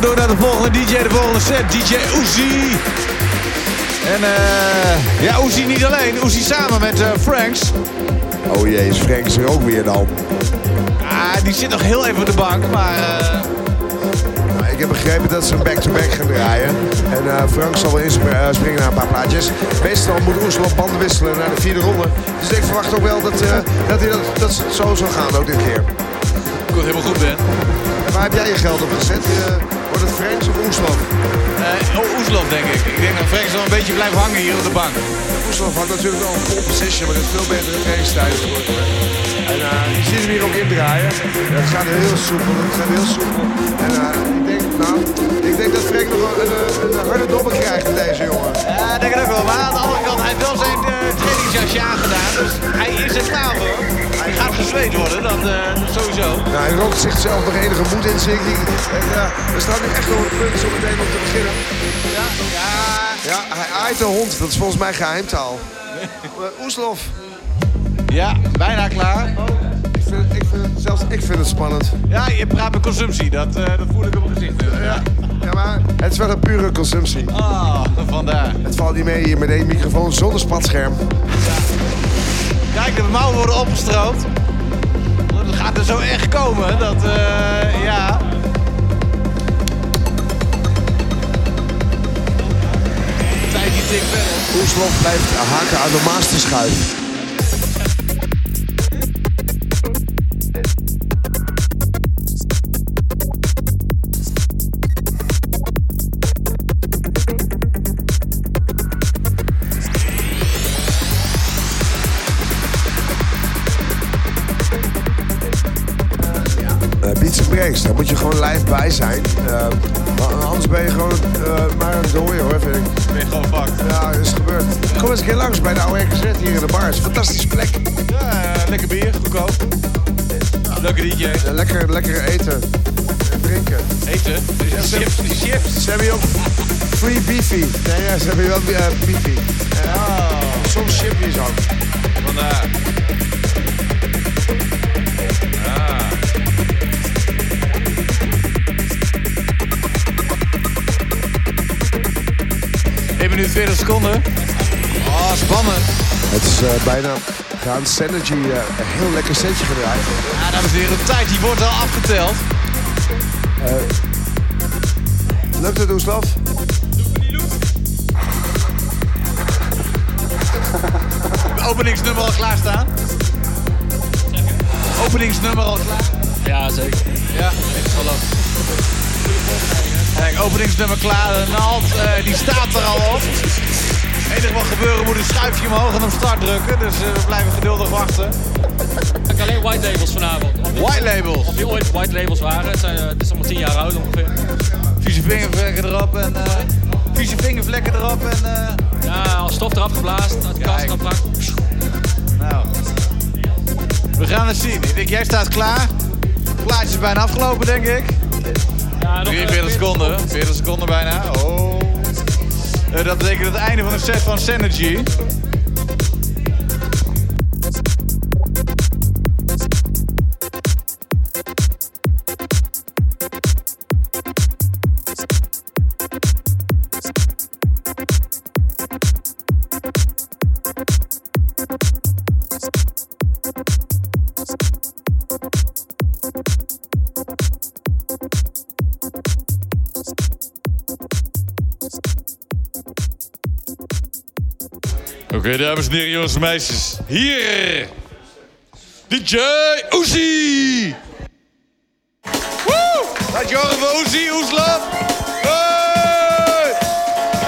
we door naar de volgende DJ, de volgende set. DJ Uzi. En eh ja, Uzi niet alleen. Uzi samen met eh, Franks. Oh jee, is Frank er ook weer dan? Ah, die zit nog heel even op de bank, maar... eh, Nou, ik heb begrepen dat ze een back-to-back gaan draaien. En eh, Frank zal wel inspringen naar een paar plaatjes. Meestal moet Oeslof banden wisselen naar de vierde ronde. Dus ik verwacht ook wel dat, dat, hij dat, dat het zo zal gaan, ook dit keer. Komt helemaal goed, Ben. En waar heb jij je geld op gezet? Eh, het Franks of Oeslof? Eh oh, Oeslof, denk ik. Ik denk dat Franks wel een beetje blijft hangen hier op de bank. Oeslof had natuurlijk wel een pole position, maar dat is veel betere trainingstijden geworden. En eh, je ziet hem hier ook indraaien. Dat gaat heel soepel, dat gaat heel soepel. En eh, ik denk, nou, ik denk dat Frank nog een, een, een harde dobber krijgt met deze jongen. Ja, ik denk ik ook wel. Maar aan de andere kant, hij wel zijn eh, trainingsjasje aangedaan. Dus hij is er klaar voor. Hij gaat gezweet worden, dat eh, sowieso. Nou, hij rookt zichzelf nog enige moed in zich. En uh, er staat nu echt nog een punt zo meteen om te beginnen. Ja, ja. Ja, hij aait de hond. Dat is volgens mij geheimtaal. Uh, Oeslof, Ja, bijna klaar. ik vind, het, ik vind het, zelfs ik vind het spannend. Ja, je praat met consumptie. Dat, eh, dat voel ik op mijn gezicht. Ja. Ja, maar het is wel een pure consumptie. Ah, vandaar. Het valt niet mee hier met één microfoon zonder spatscherm. Kijk, de mouwen worden opgestroomd. Dat gaat er zo echt komen. Dat, eh, ja. Tijd die tik verder. Oeslof blijft haken aan de masterschuif. Bij zijn. Uh, anders ben je gewoon uh, maar een dooier hoor, vind ik. Ben je gewoon fucked. Ja, is gebeurd. Kom eens een keer langs bij de oude RKZ hier in de bar. Het is een fantastische plek. Ja, lekker bier, goedkoop. Leuke DJ. Ja, lekker, lekker eten en drinken. Eten? Ja, chips, die chips. Ze hebben ook free beefy. Nee, ja, ze hebben wel uh, beefy. Oh. Soms chipjes ook. Vandaar. Minuut 40 seconden. Oh, spannend. Het is uh, bijna gaan Synergy uh, een heel lekker setje gedraaid. Ja, dames en heren, de tijd die wordt al afgeteld. Uh, lukt het, Oeslaf? Openingsnummer al klaarstaan? Openingsnummer al klaar? Ja, zeker. Ja, ik geloof. Kijk, openingsnummer klaar. De naald, uh, die staat er al op. Het enige wat gebeuren moet een schuifje omhoog en op start drukken. Dus uh, we blijven geduldig wachten. Ik alleen white labels vanavond. White labels? Of die ooit white labels waren. Het, zijn, uh, het is allemaal 10 jaar oud ongeveer. Vieze vingervlekken erop en... Uh, vieze vingervlekken erop en... Ja, als stof eraf geblazen, uit de kast gepakt. Nou. We gaan het zien. Ik denk, jij staat klaar. Het plaatje is bijna afgelopen, denk ik. Ja, nog 43 seconden. 40 seconden bijna. Oh. Uh, dat betekent het einde van de set van Synergy. Oké, dames en heren, jongens en meisjes. Hier, DJ Uzi. Woe! Laat je horen van Uzi, Oeslof. Hey!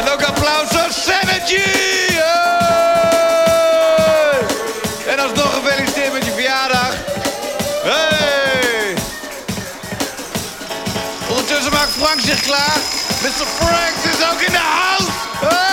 En ook applaus voor Synergy. Hey! En alsnog gefeliciteerd met je verjaardag. Hey! Ondertussen maakt Frank zich klaar. Mr. Franks is ook in de house.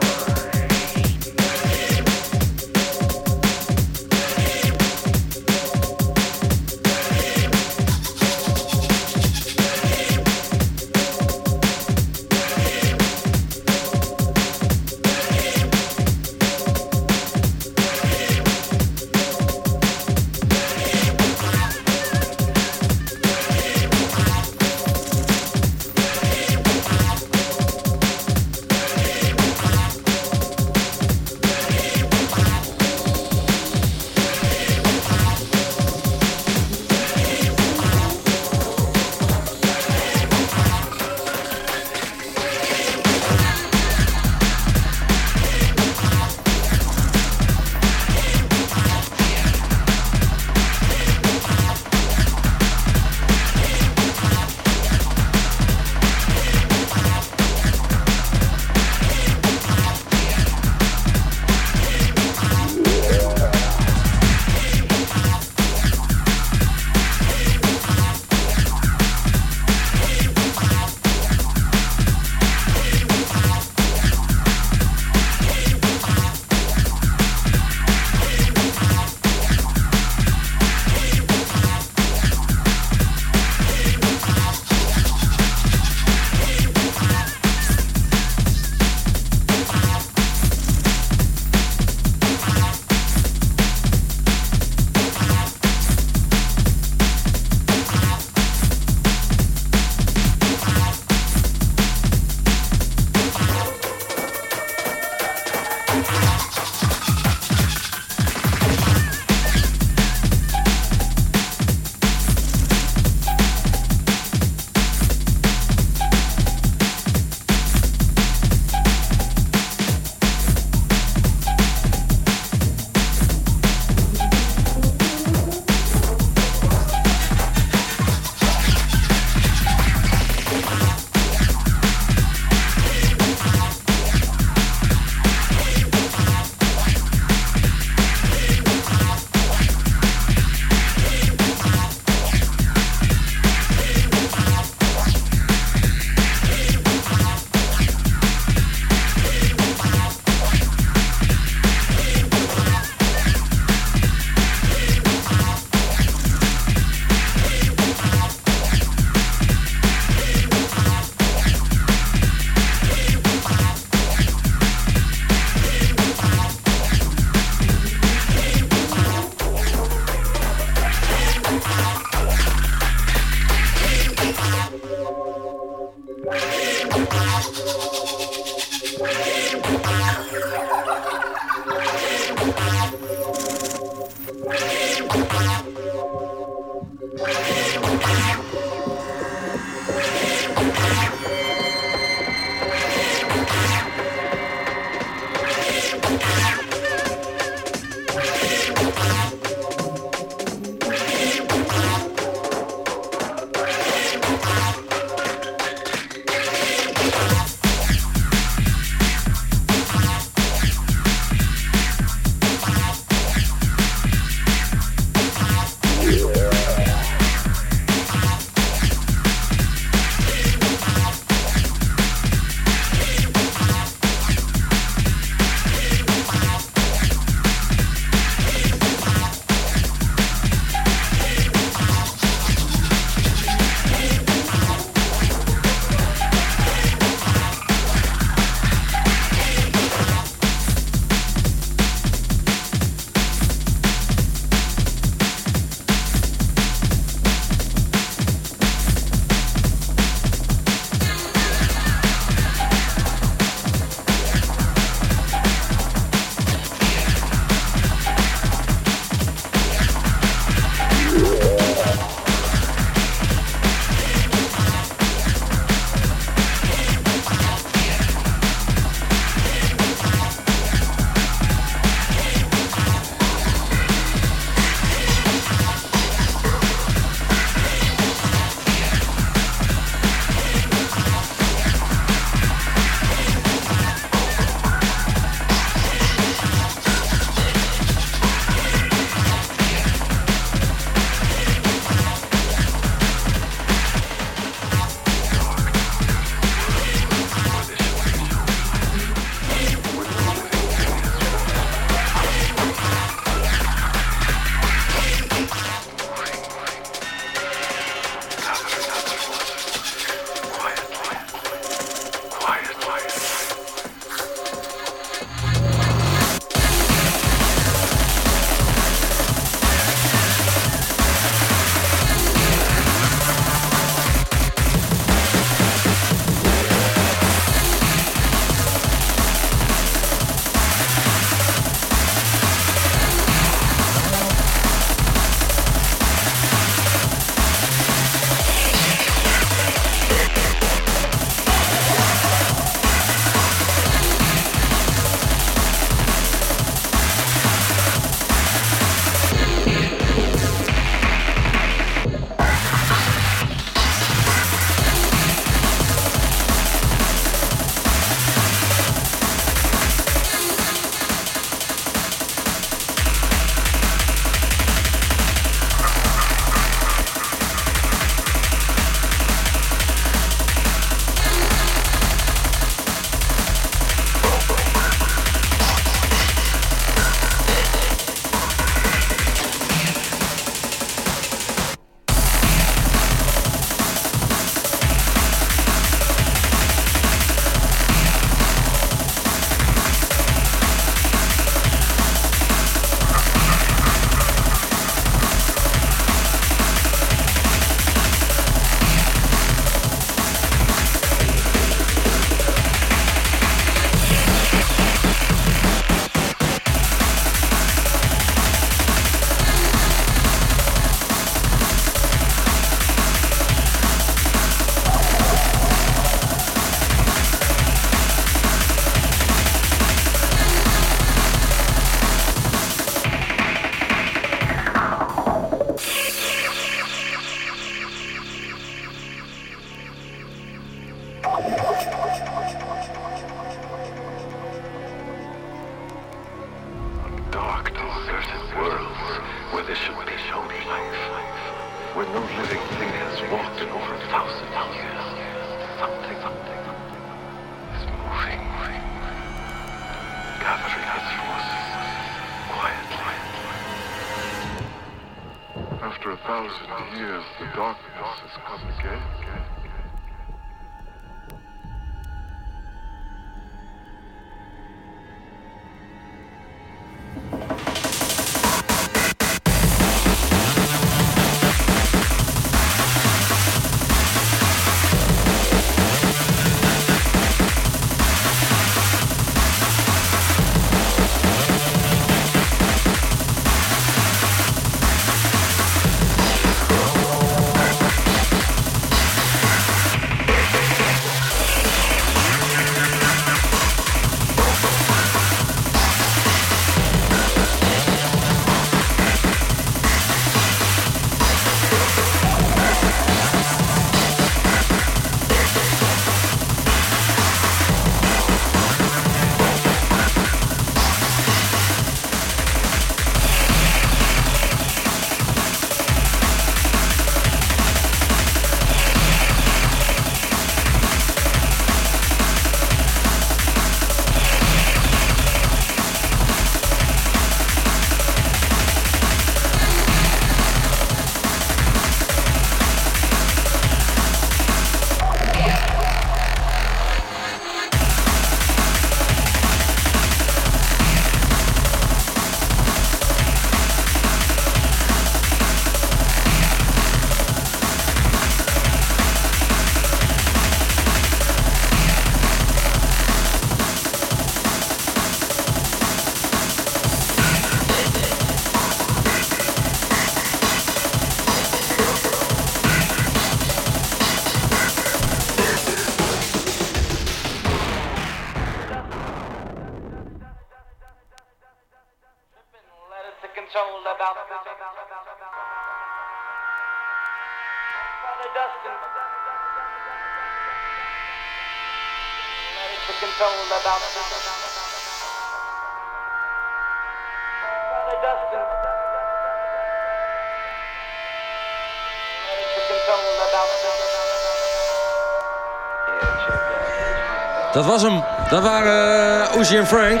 Dat was hem. Dat waren uh, en Frank.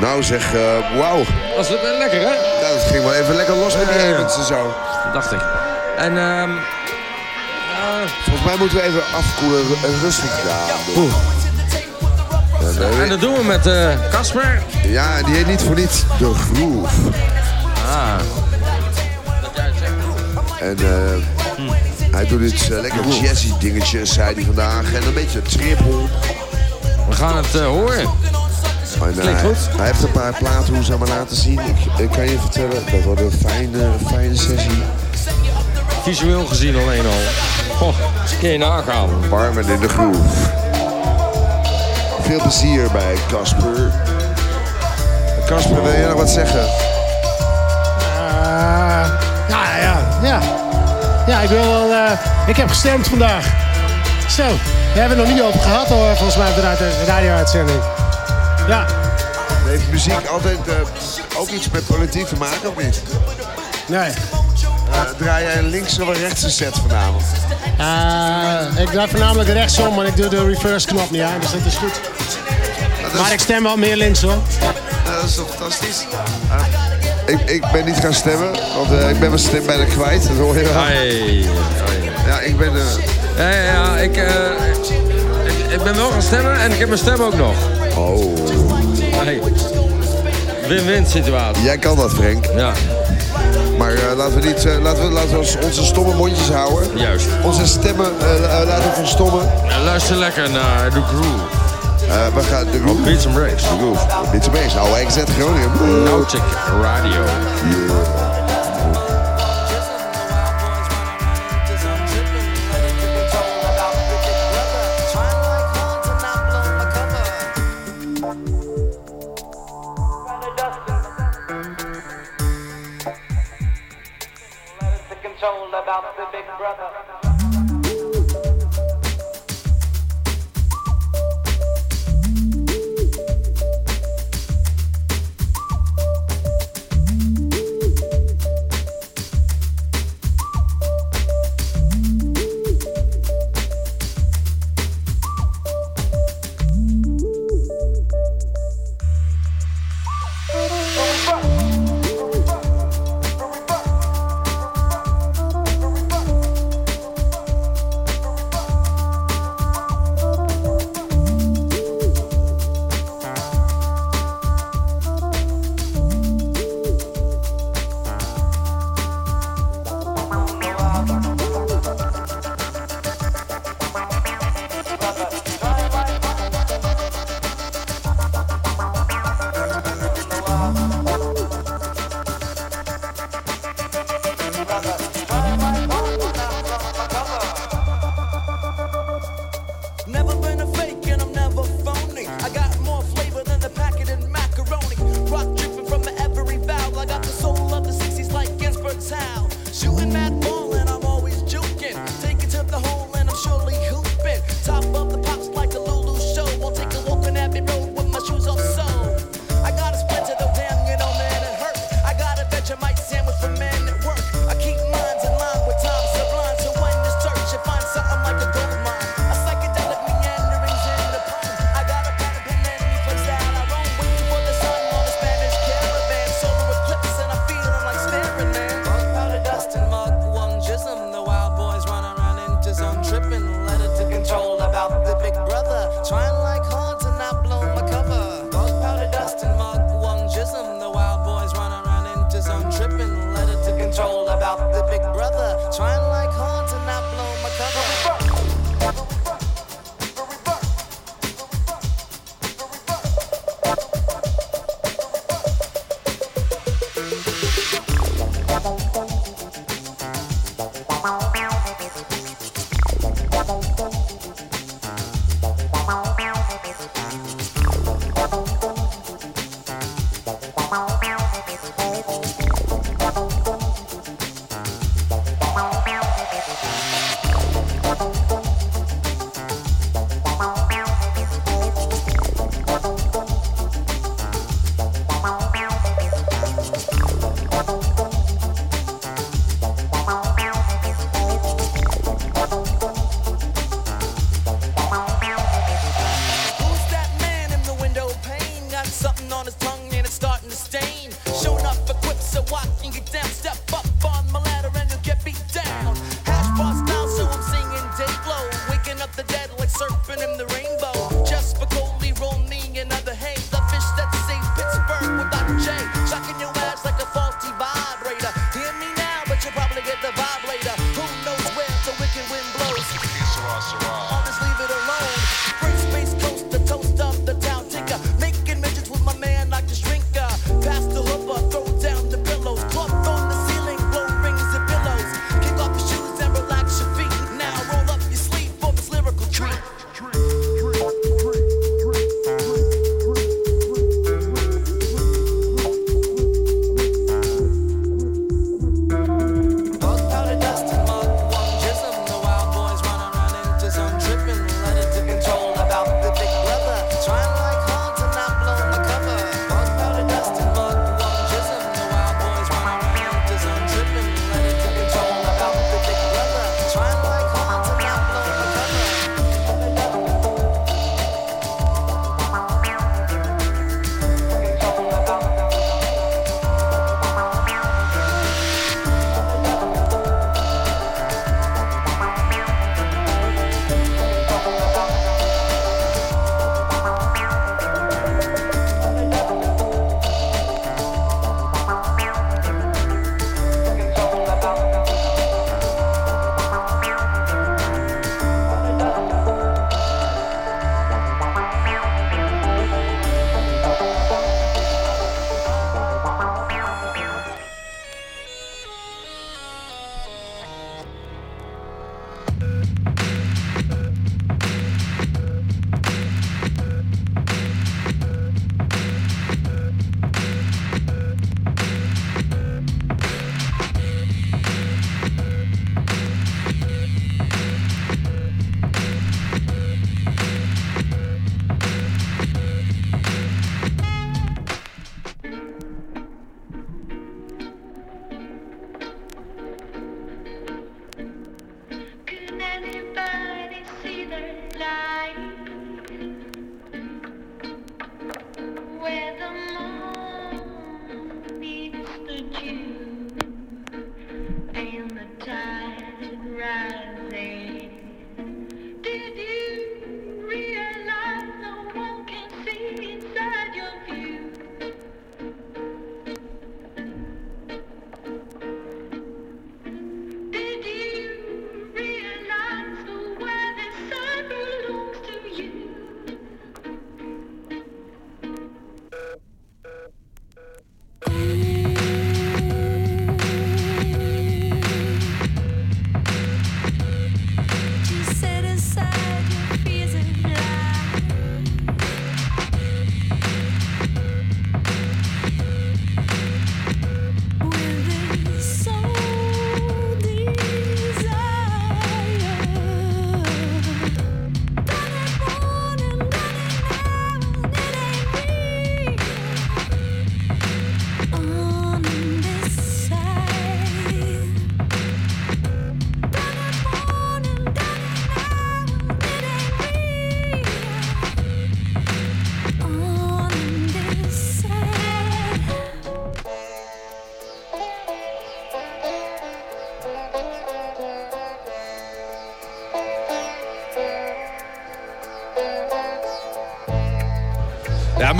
Nou zeg, eh, wauw. Is uh, lekker, hè? Nou, dat ging wel even lekker los met die Ja, ja. Evans en zo. Dacht ik. En ehm Volgens mij moeten we even afkoelen en rustig gaan. Ja, nee, en dat doen we met eh, Casper. ja, die heet niet voor niets de Groove. ah. Het. En eh, hij doet iets eh, lekker jazzy dingetjes, zei hij vandaag. En een beetje triple. We gaan het eh, horen. En, Klinkt goed. Hij heeft een paar platen hoe ze maar laten zien. Ik, ik kan je vertellen, dat wordt een fijne, fijne sessie. Visueel gezien alleen al. Goh, kun je nagaan. Barmen in de Groove. Veel plezier bij Casper. Casper, wil jij nog wat zeggen? Ja, ja, ja. Ja, ik wil wel... eh, ik heb gestemd vandaag. Zo, daar hebben we nog niet over gehad hoor, volgens mij op de radio- radio-uitzending. Ja, Heeft muziek altijd eh, ook iets met politiek te maken of niet? nee. Eh, draai jij een linkse of een rechtse set vanavond? Eh, ik draai voornamelijk rechtsom, maar ik doe de reverse knop niet aan, dus dat is goed. Maar ik stem wel meer links hoor. dat is toch fantastisch? Ik, ik ben niet gaan stemmen, want eh, ik ben mijn stem bijna kwijt. Dat hoor je wel. Hey. Ja, ik ben... Ja, ja, ja, ik, eh, ik, ik ben wel gaan stemmen en ik heb mijn stem ook nog. oh, Hey. Win-win situatie. jij kan dat, Frank. Ja, Maar eh, laten we niet, eh, laten we, laten we onze stomme mondjes houden. juist. Onze stemmen laten verstommen. En luister lekker naar de groove. Eh, we gaan de groove. Beats and Breaks. De groove. Dit is bezig. Oude XZ Groningen. Nautic Radio.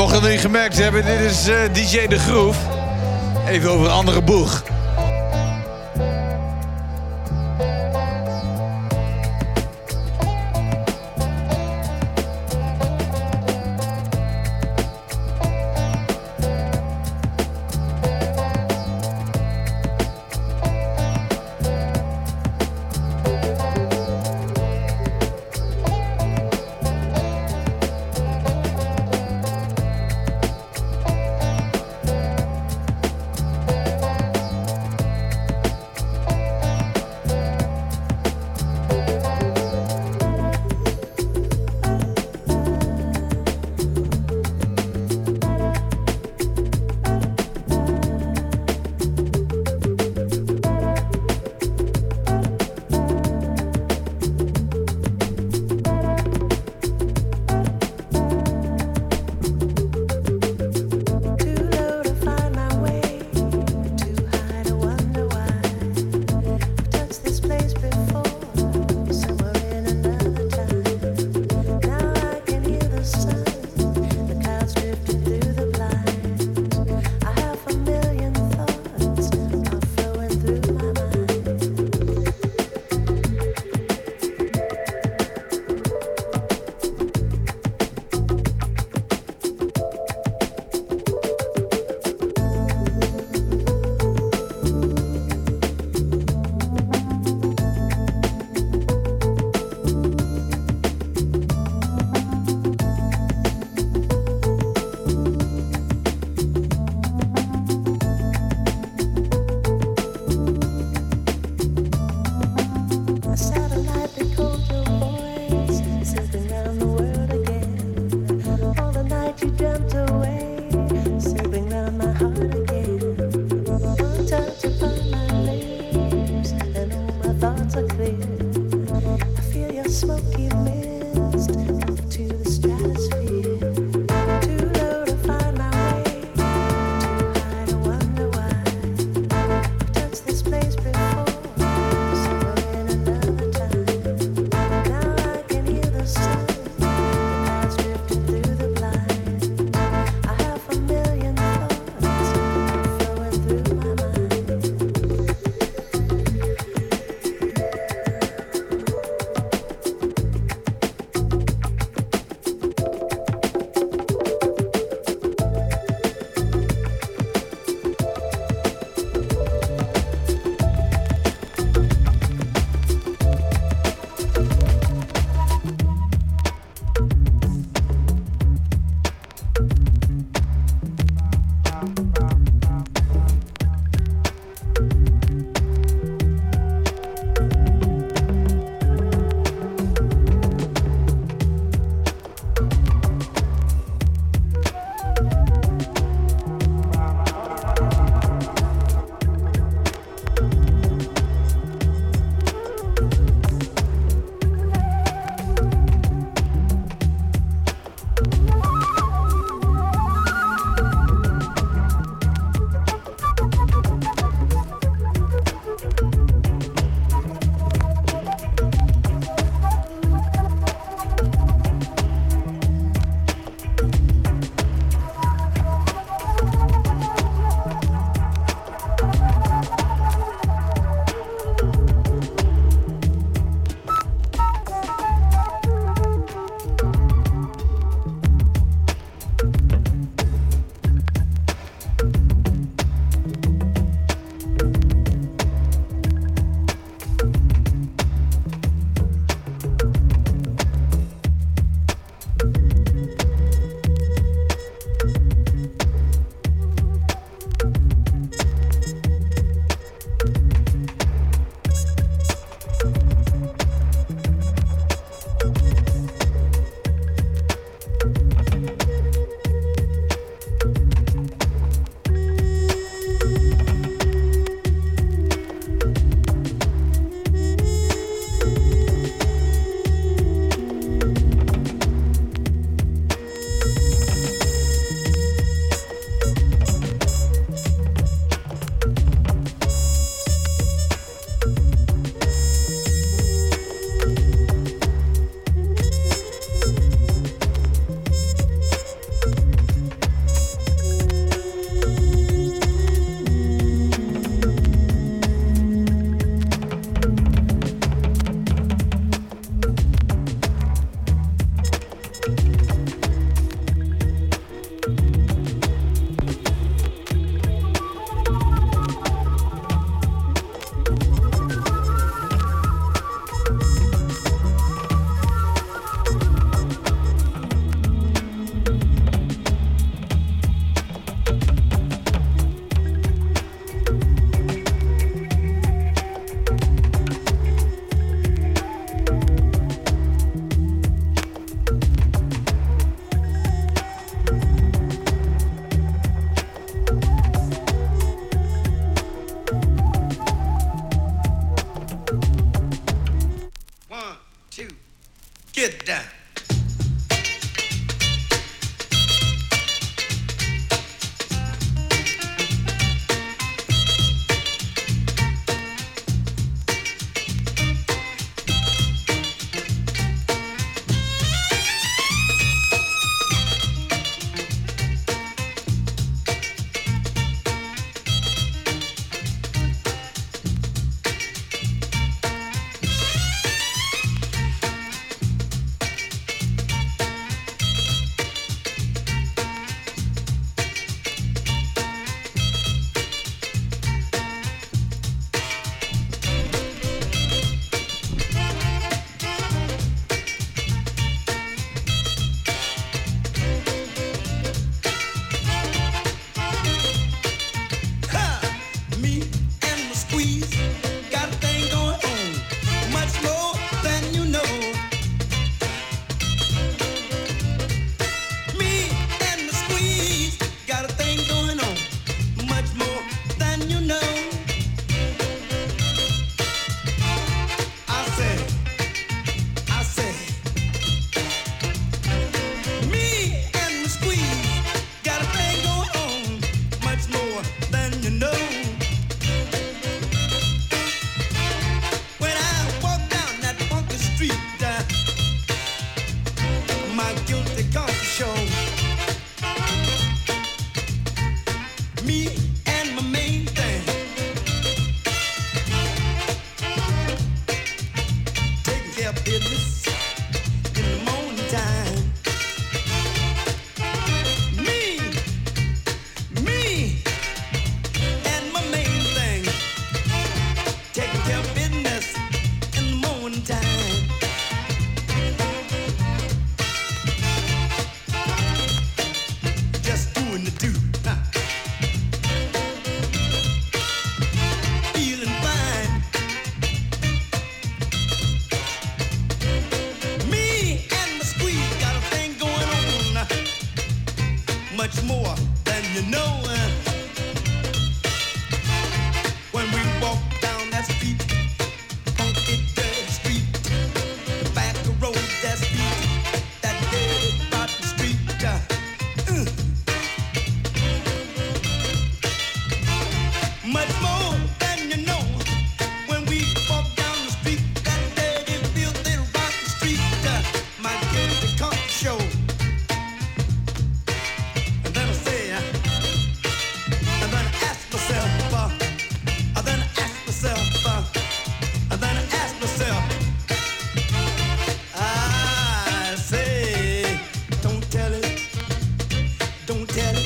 mocht je het niet gemerkt hebben, dit is eh, DJ De Groef. Even over een andere boeg.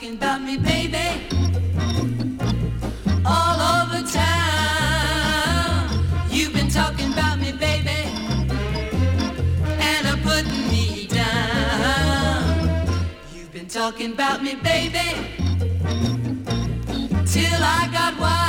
talking about me, baby, all over town. You've been talking about me, baby, and are putting me down. You've been talking about me, baby, till I got wise.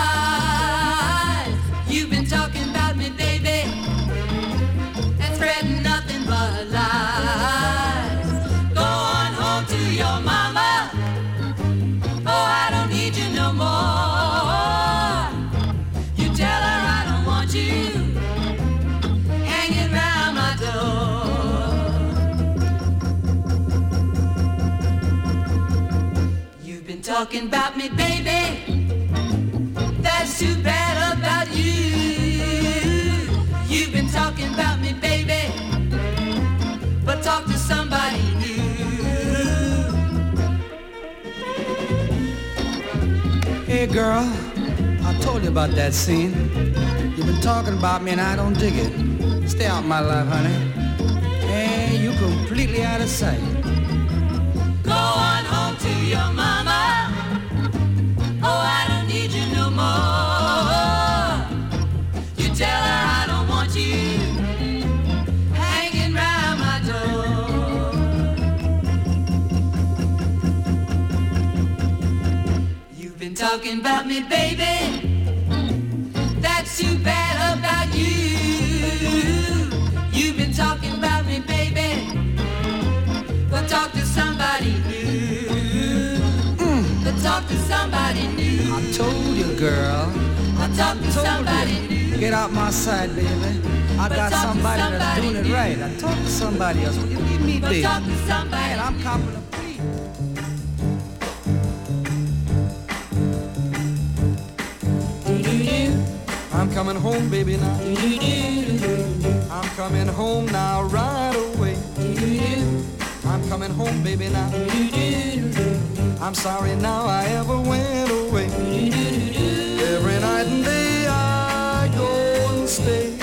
Talking about me, baby. That's too bad about you. You've been talking about me, baby. But talk to somebody new. Hey girl, I told you about that scene. You've been talking about me and I don't dig it. Stay out my life, honey. Hey, you completely out of sight. Go on home to your mama. Talking about me, baby. Told you, girl. But talk told somebody you. Get out my side, baby. I But got to somebody that's somebody doing it right. I talk to somebody else. Will you leave me But be? talk to somebody Man, I'm copping a I'm coming home, baby, now. I'm coming home now, right away. I'm coming home, baby, now. I'm sorry now I ever went away. Every night and day I go and stay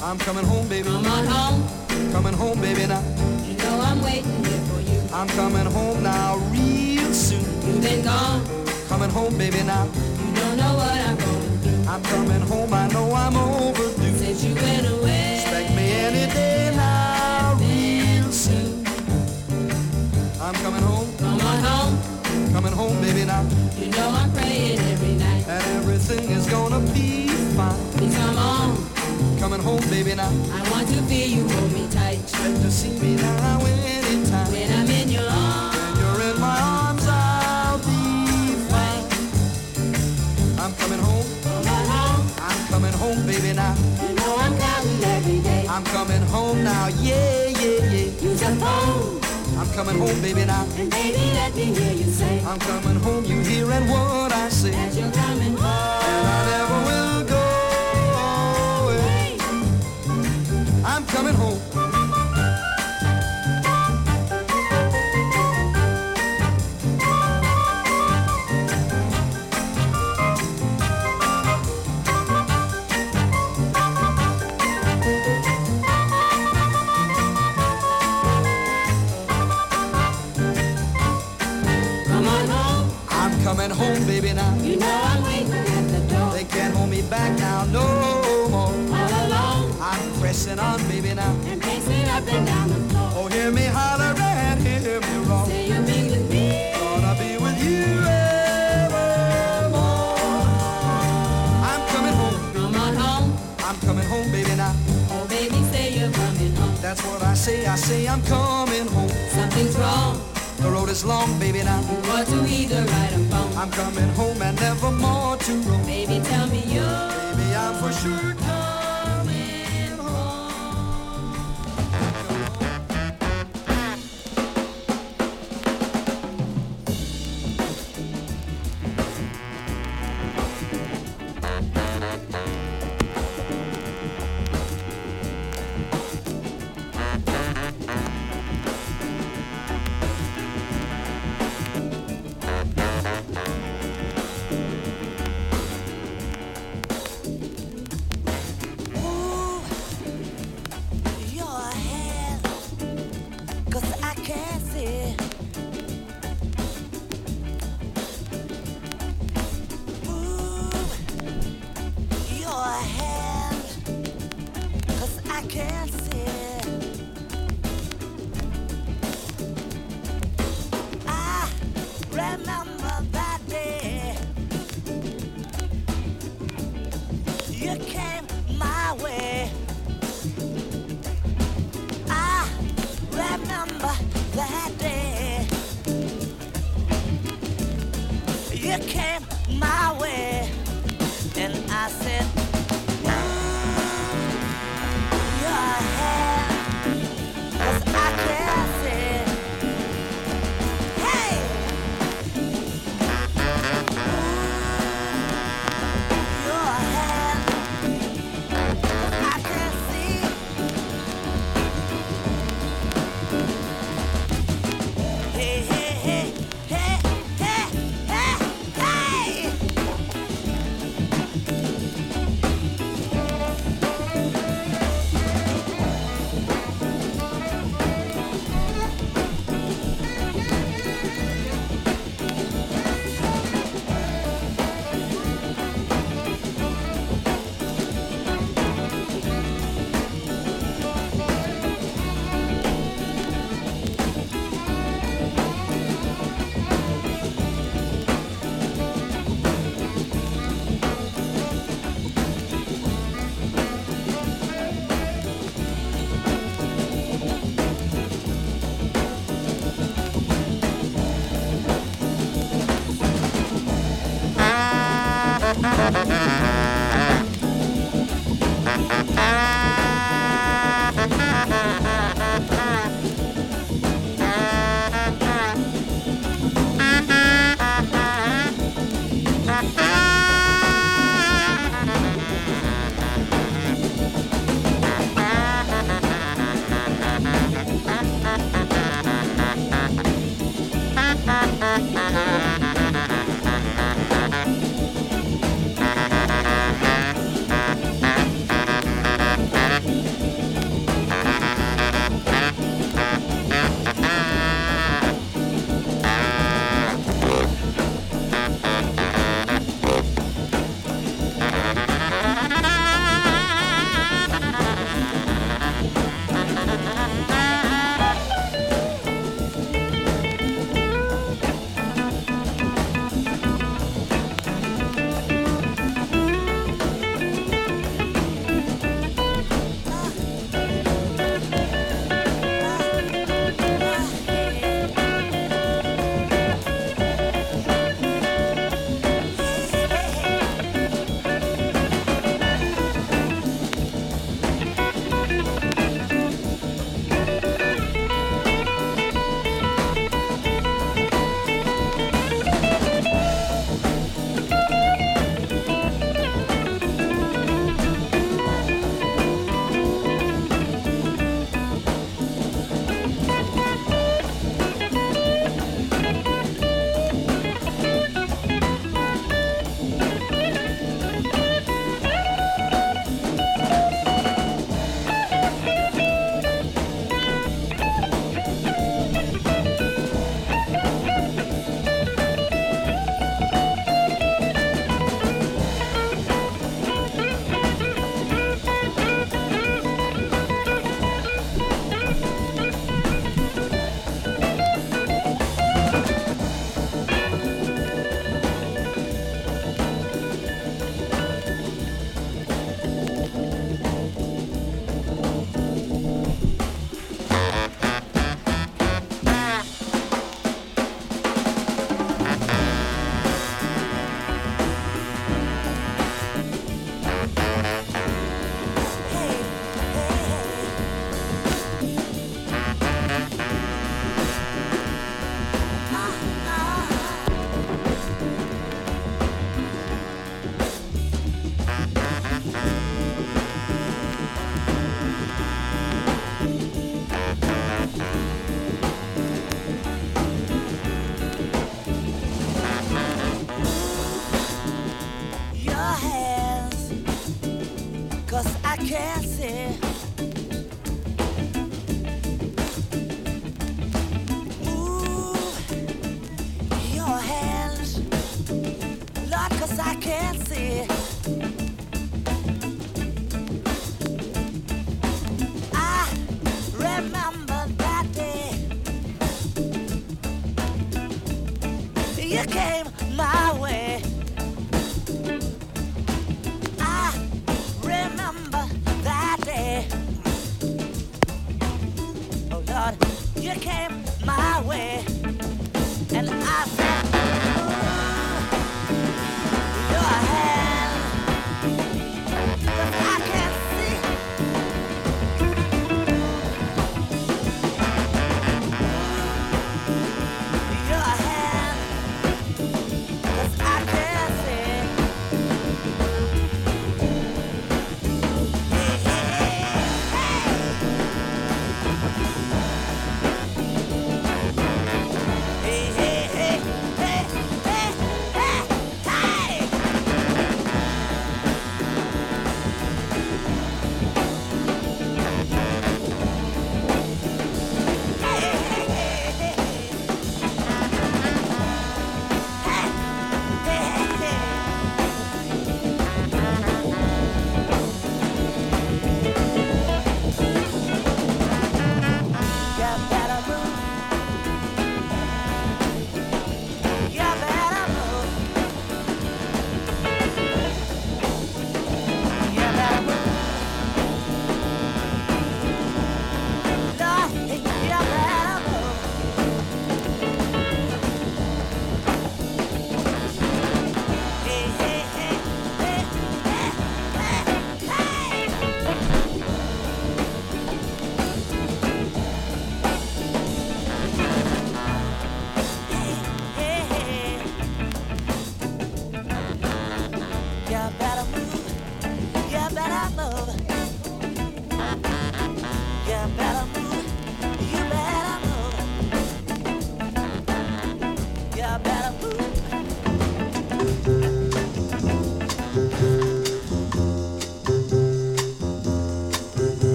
I'm coming home, baby. Come on home. Coming home, baby, now. You know I'm waiting here for you. I'm coming home now real soon. You've been gone. Coming home, baby, now. You don't know what I'm going through. I'm coming home, I know I'm overdue. Since you went away. Expect me any day now, real soon. I'm coming home. On home. Coming home, baby, now. You know I'm praying every night. And everything is gonna be fine. Please come on. Coming home, baby, now. I want to feel you hold me tight. Expect to see me now anytime. When I'm in your arms. When you're in my arms, I'll be fine. I'm coming home. Come on home. I'm coming home, baby, now. You know I'm counting every day. I'm coming home now, yeah, yeah, yeah. Use a phone. I'm coming home, baby, now. And baby, let me hear you say. I'm coming home, you hearing what I say. That you're coming home. And I never will go away. I'm coming home. That's what I say. I say I'm coming home. Something's wrong. The road is long, baby, now. You want to either right or wrong. I'm coming home and never more to roam. Baby, tell me you're. Baby, I'm for sure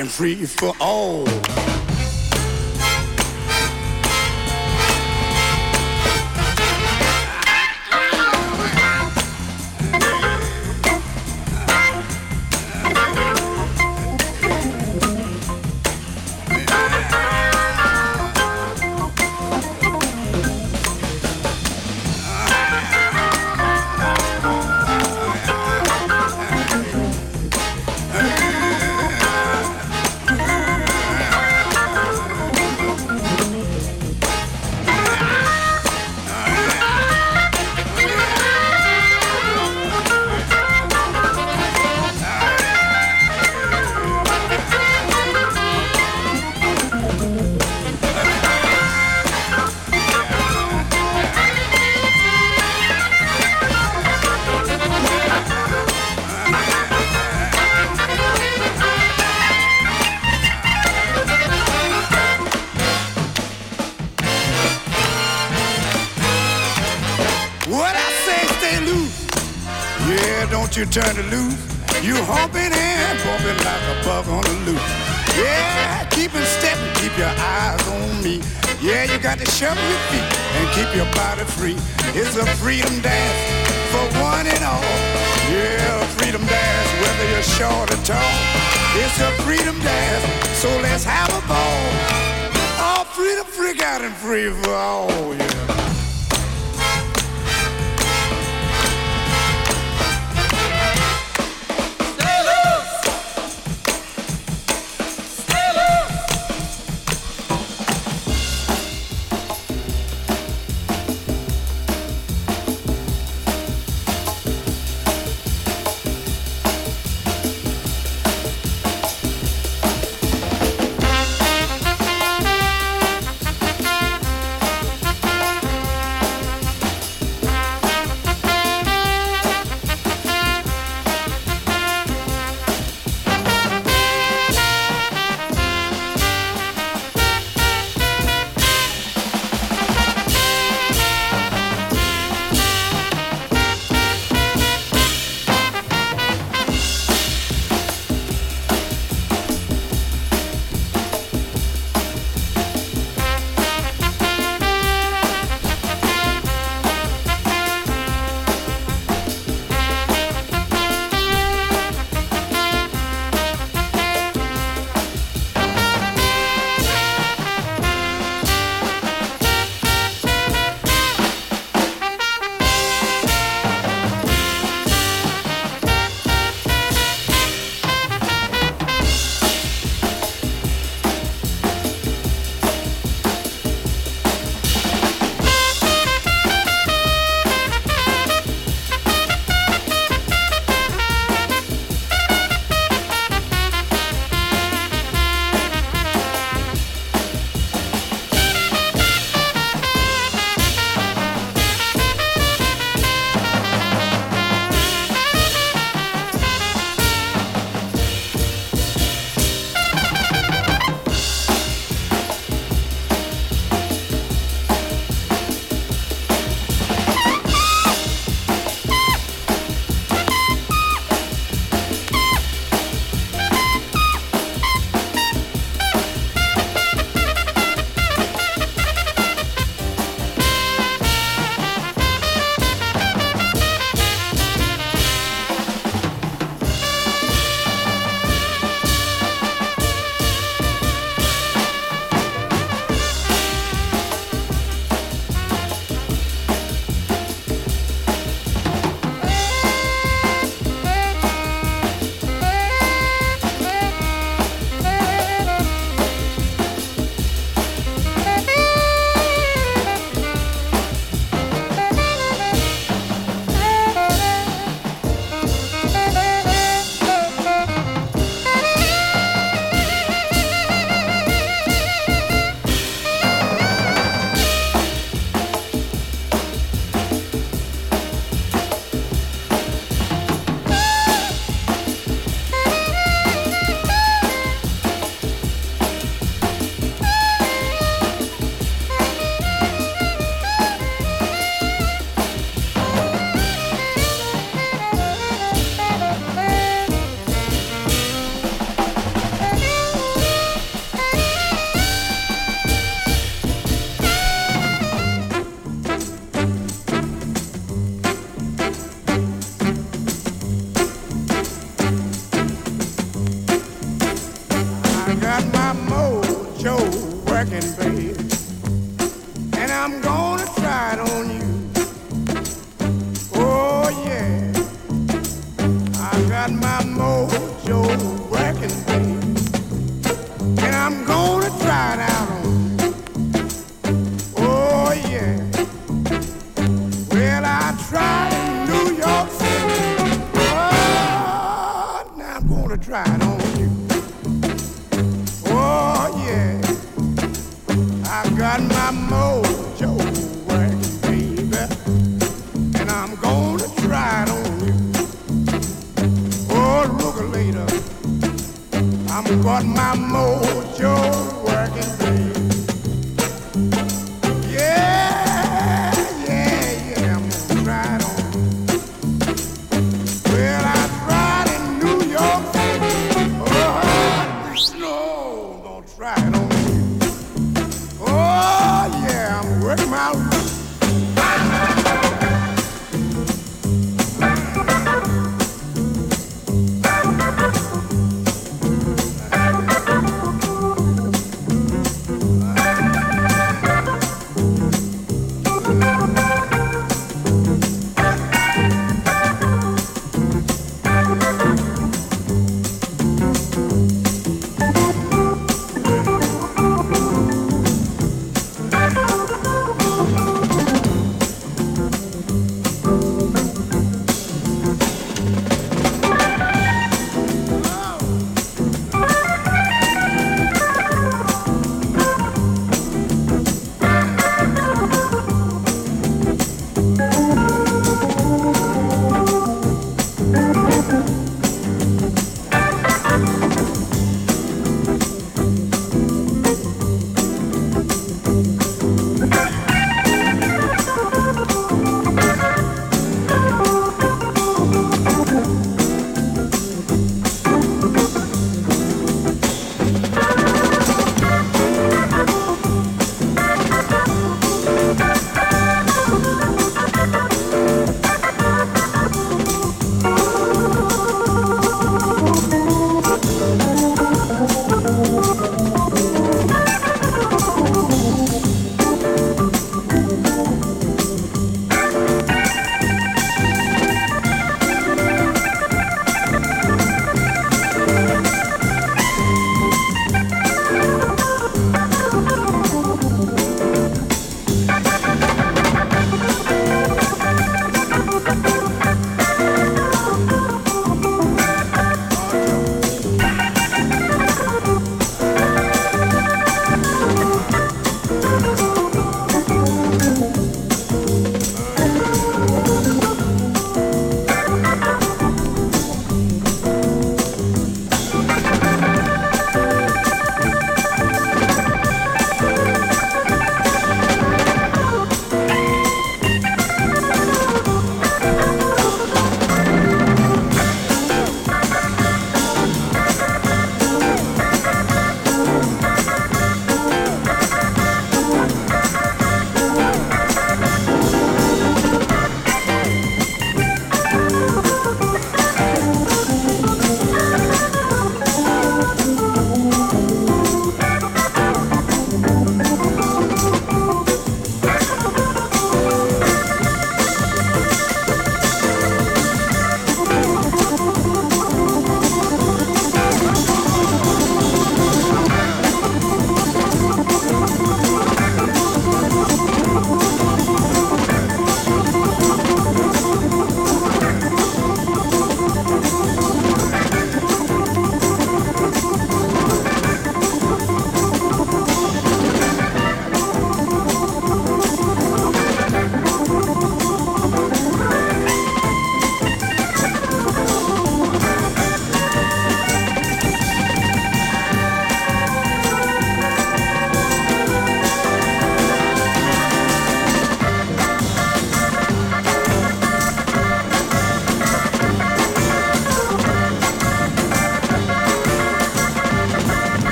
and free for all.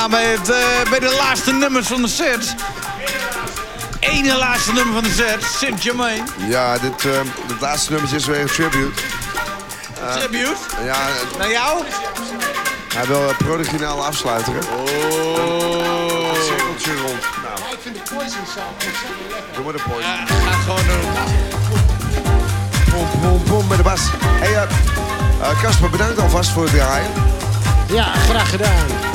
Ja, ze komen aan bij, het, eh, bij de laatste nummers van de set. Ene laatste nummer van de set, Sint Germain. Ja, dit, eh, het laatste nummertje is weer een tribute. Eh, Tribute? Ja, Naar jou? hij wil het prodiginaal afsluiten. hè? Oh. Het cirkeltje rond. Nou, Ja, ik vind de Poison Sound ontzettend lekker. doe maar de poison. Ja, ga gewoon doen. Pom, pom, pom met de bas. Hey, eh, eh, Casper, bedankt alvast voor het draaien. Ja, graag gedaan.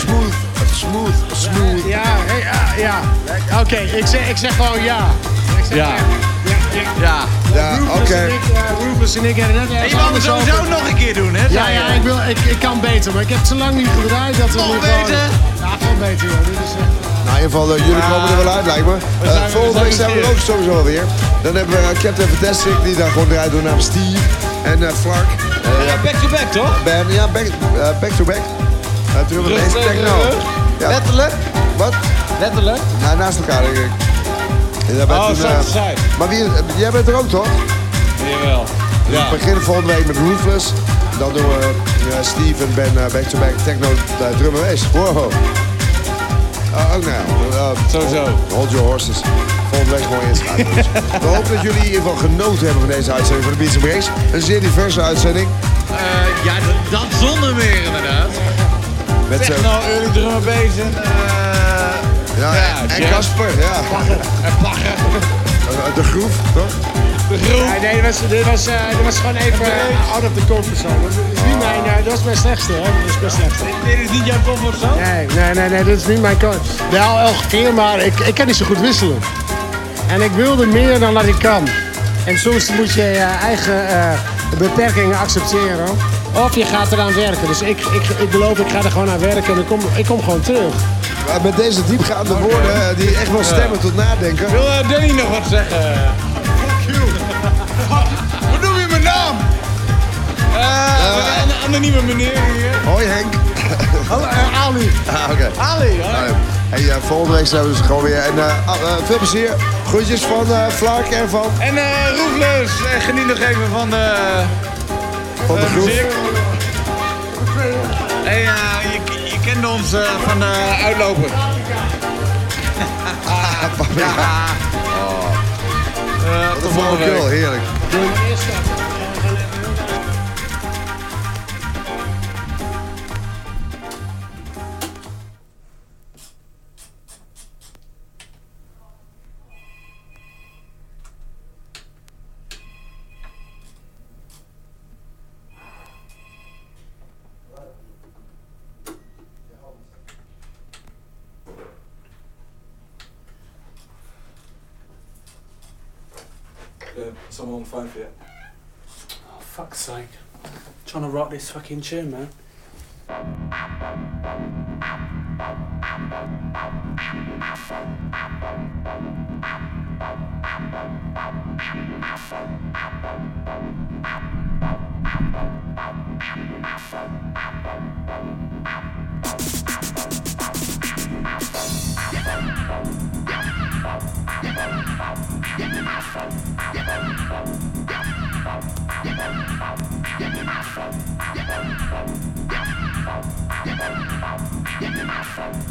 Smooth, smooth, smooth. Ja, ja, ja. Oké, ik, zeg, ik zeg gewoon ja. Ik zeg Ja. ja, ja. Ja. Oké. en ik, eh, Rufus en ik hebben net En ergens je het sowieso over. nog een keer doen, hè? Ja, ja, ik, wil, ik, ik kan beter, maar ik heb het zo lang niet gedraaid dat we Nog nu gewoon- beter? Ja, veel beter, joh. Dit is echt... Nou, in ieder geval, eh, jullie komen er wel uit, lijkt me. We Eh, volgende week zijn we er ook sowieso wel weer. Dan hebben we Captain Fantastic, die daar gewoon draait door naam Steve. En eh Flark. Ja, back to back, toch? Ben, ja, back, back to back. Uh, bass tegen techno. Ja. Letterlijk? Wat? Letterlijk? Nou, naast elkaar, denk ik. Jij bent Oh, eh, side. Maar wie, eh, jij bent er ook, toch? Jawel. Dus Ja. we beginnen volgende week met Ruthless. Dan doen we eh, Steve en Ben eh, back-to-back techno uh, drummer bass. Wow. Uh, ook nou, uh, Sowieso. Hold your horses. Volgende week gewoon inschrijven. Dus we hopen dat jullie in ieder geval genoten hebben van deze uitzending van de Beats Breaks. Een zeer diverse uitzending. Eh, ja, dat, dat zonder meer inderdaad. Met zo, Techno, early drum and bass en... eh, ja, ja, en. Casper, ja. En plaggen. Eh, De groef, toch? De groep. Nee, nee, dit was, dit was, eh, dit was gewoon even eh, out of the comfort zone. Dat is niet mijn, eh, dat was mijn slechtste, hè. Dat is mijn slechtste. Dit is niet jouw comfortzone? Nee, nee, nee, nee, dat is niet mijn kant. Wel elke keer, maar ik, ik kan niet zo goed wisselen. En ik wilde meer dan dat ik kan. En soms moet je je eigen eh, beperkingen accepteren. Of je gaat eraan werken. Dus ik, ik, ik beloof, ik ga er gewoon aan werken en ik kom, ik kom gewoon terug. Maar Met deze diepgaande woorden eh, die echt wel stemmen tot nadenken. Wil eh, Danny nog wat zeggen? Fuck you. Wat noem je mijn naam? Eh, een anonieme meneer hier. Hoi Henk. Hallo, Ali. Ah, oké. Ali, hè? Nou, Hey, eh, volgende week zijn we dus gewoon weer. En eh, ah, eh, veel plezier. Groetjes van eh Flark en van, En eh Roefles, eh, geniet nog even van de, van de groep. Ons eh, van de uitloper. ja. Oh, Eh, wat een volgende flauwekul, someone on the phone for you. Oh, fuck's sake. trying to rock this fucking tune, man. Bye.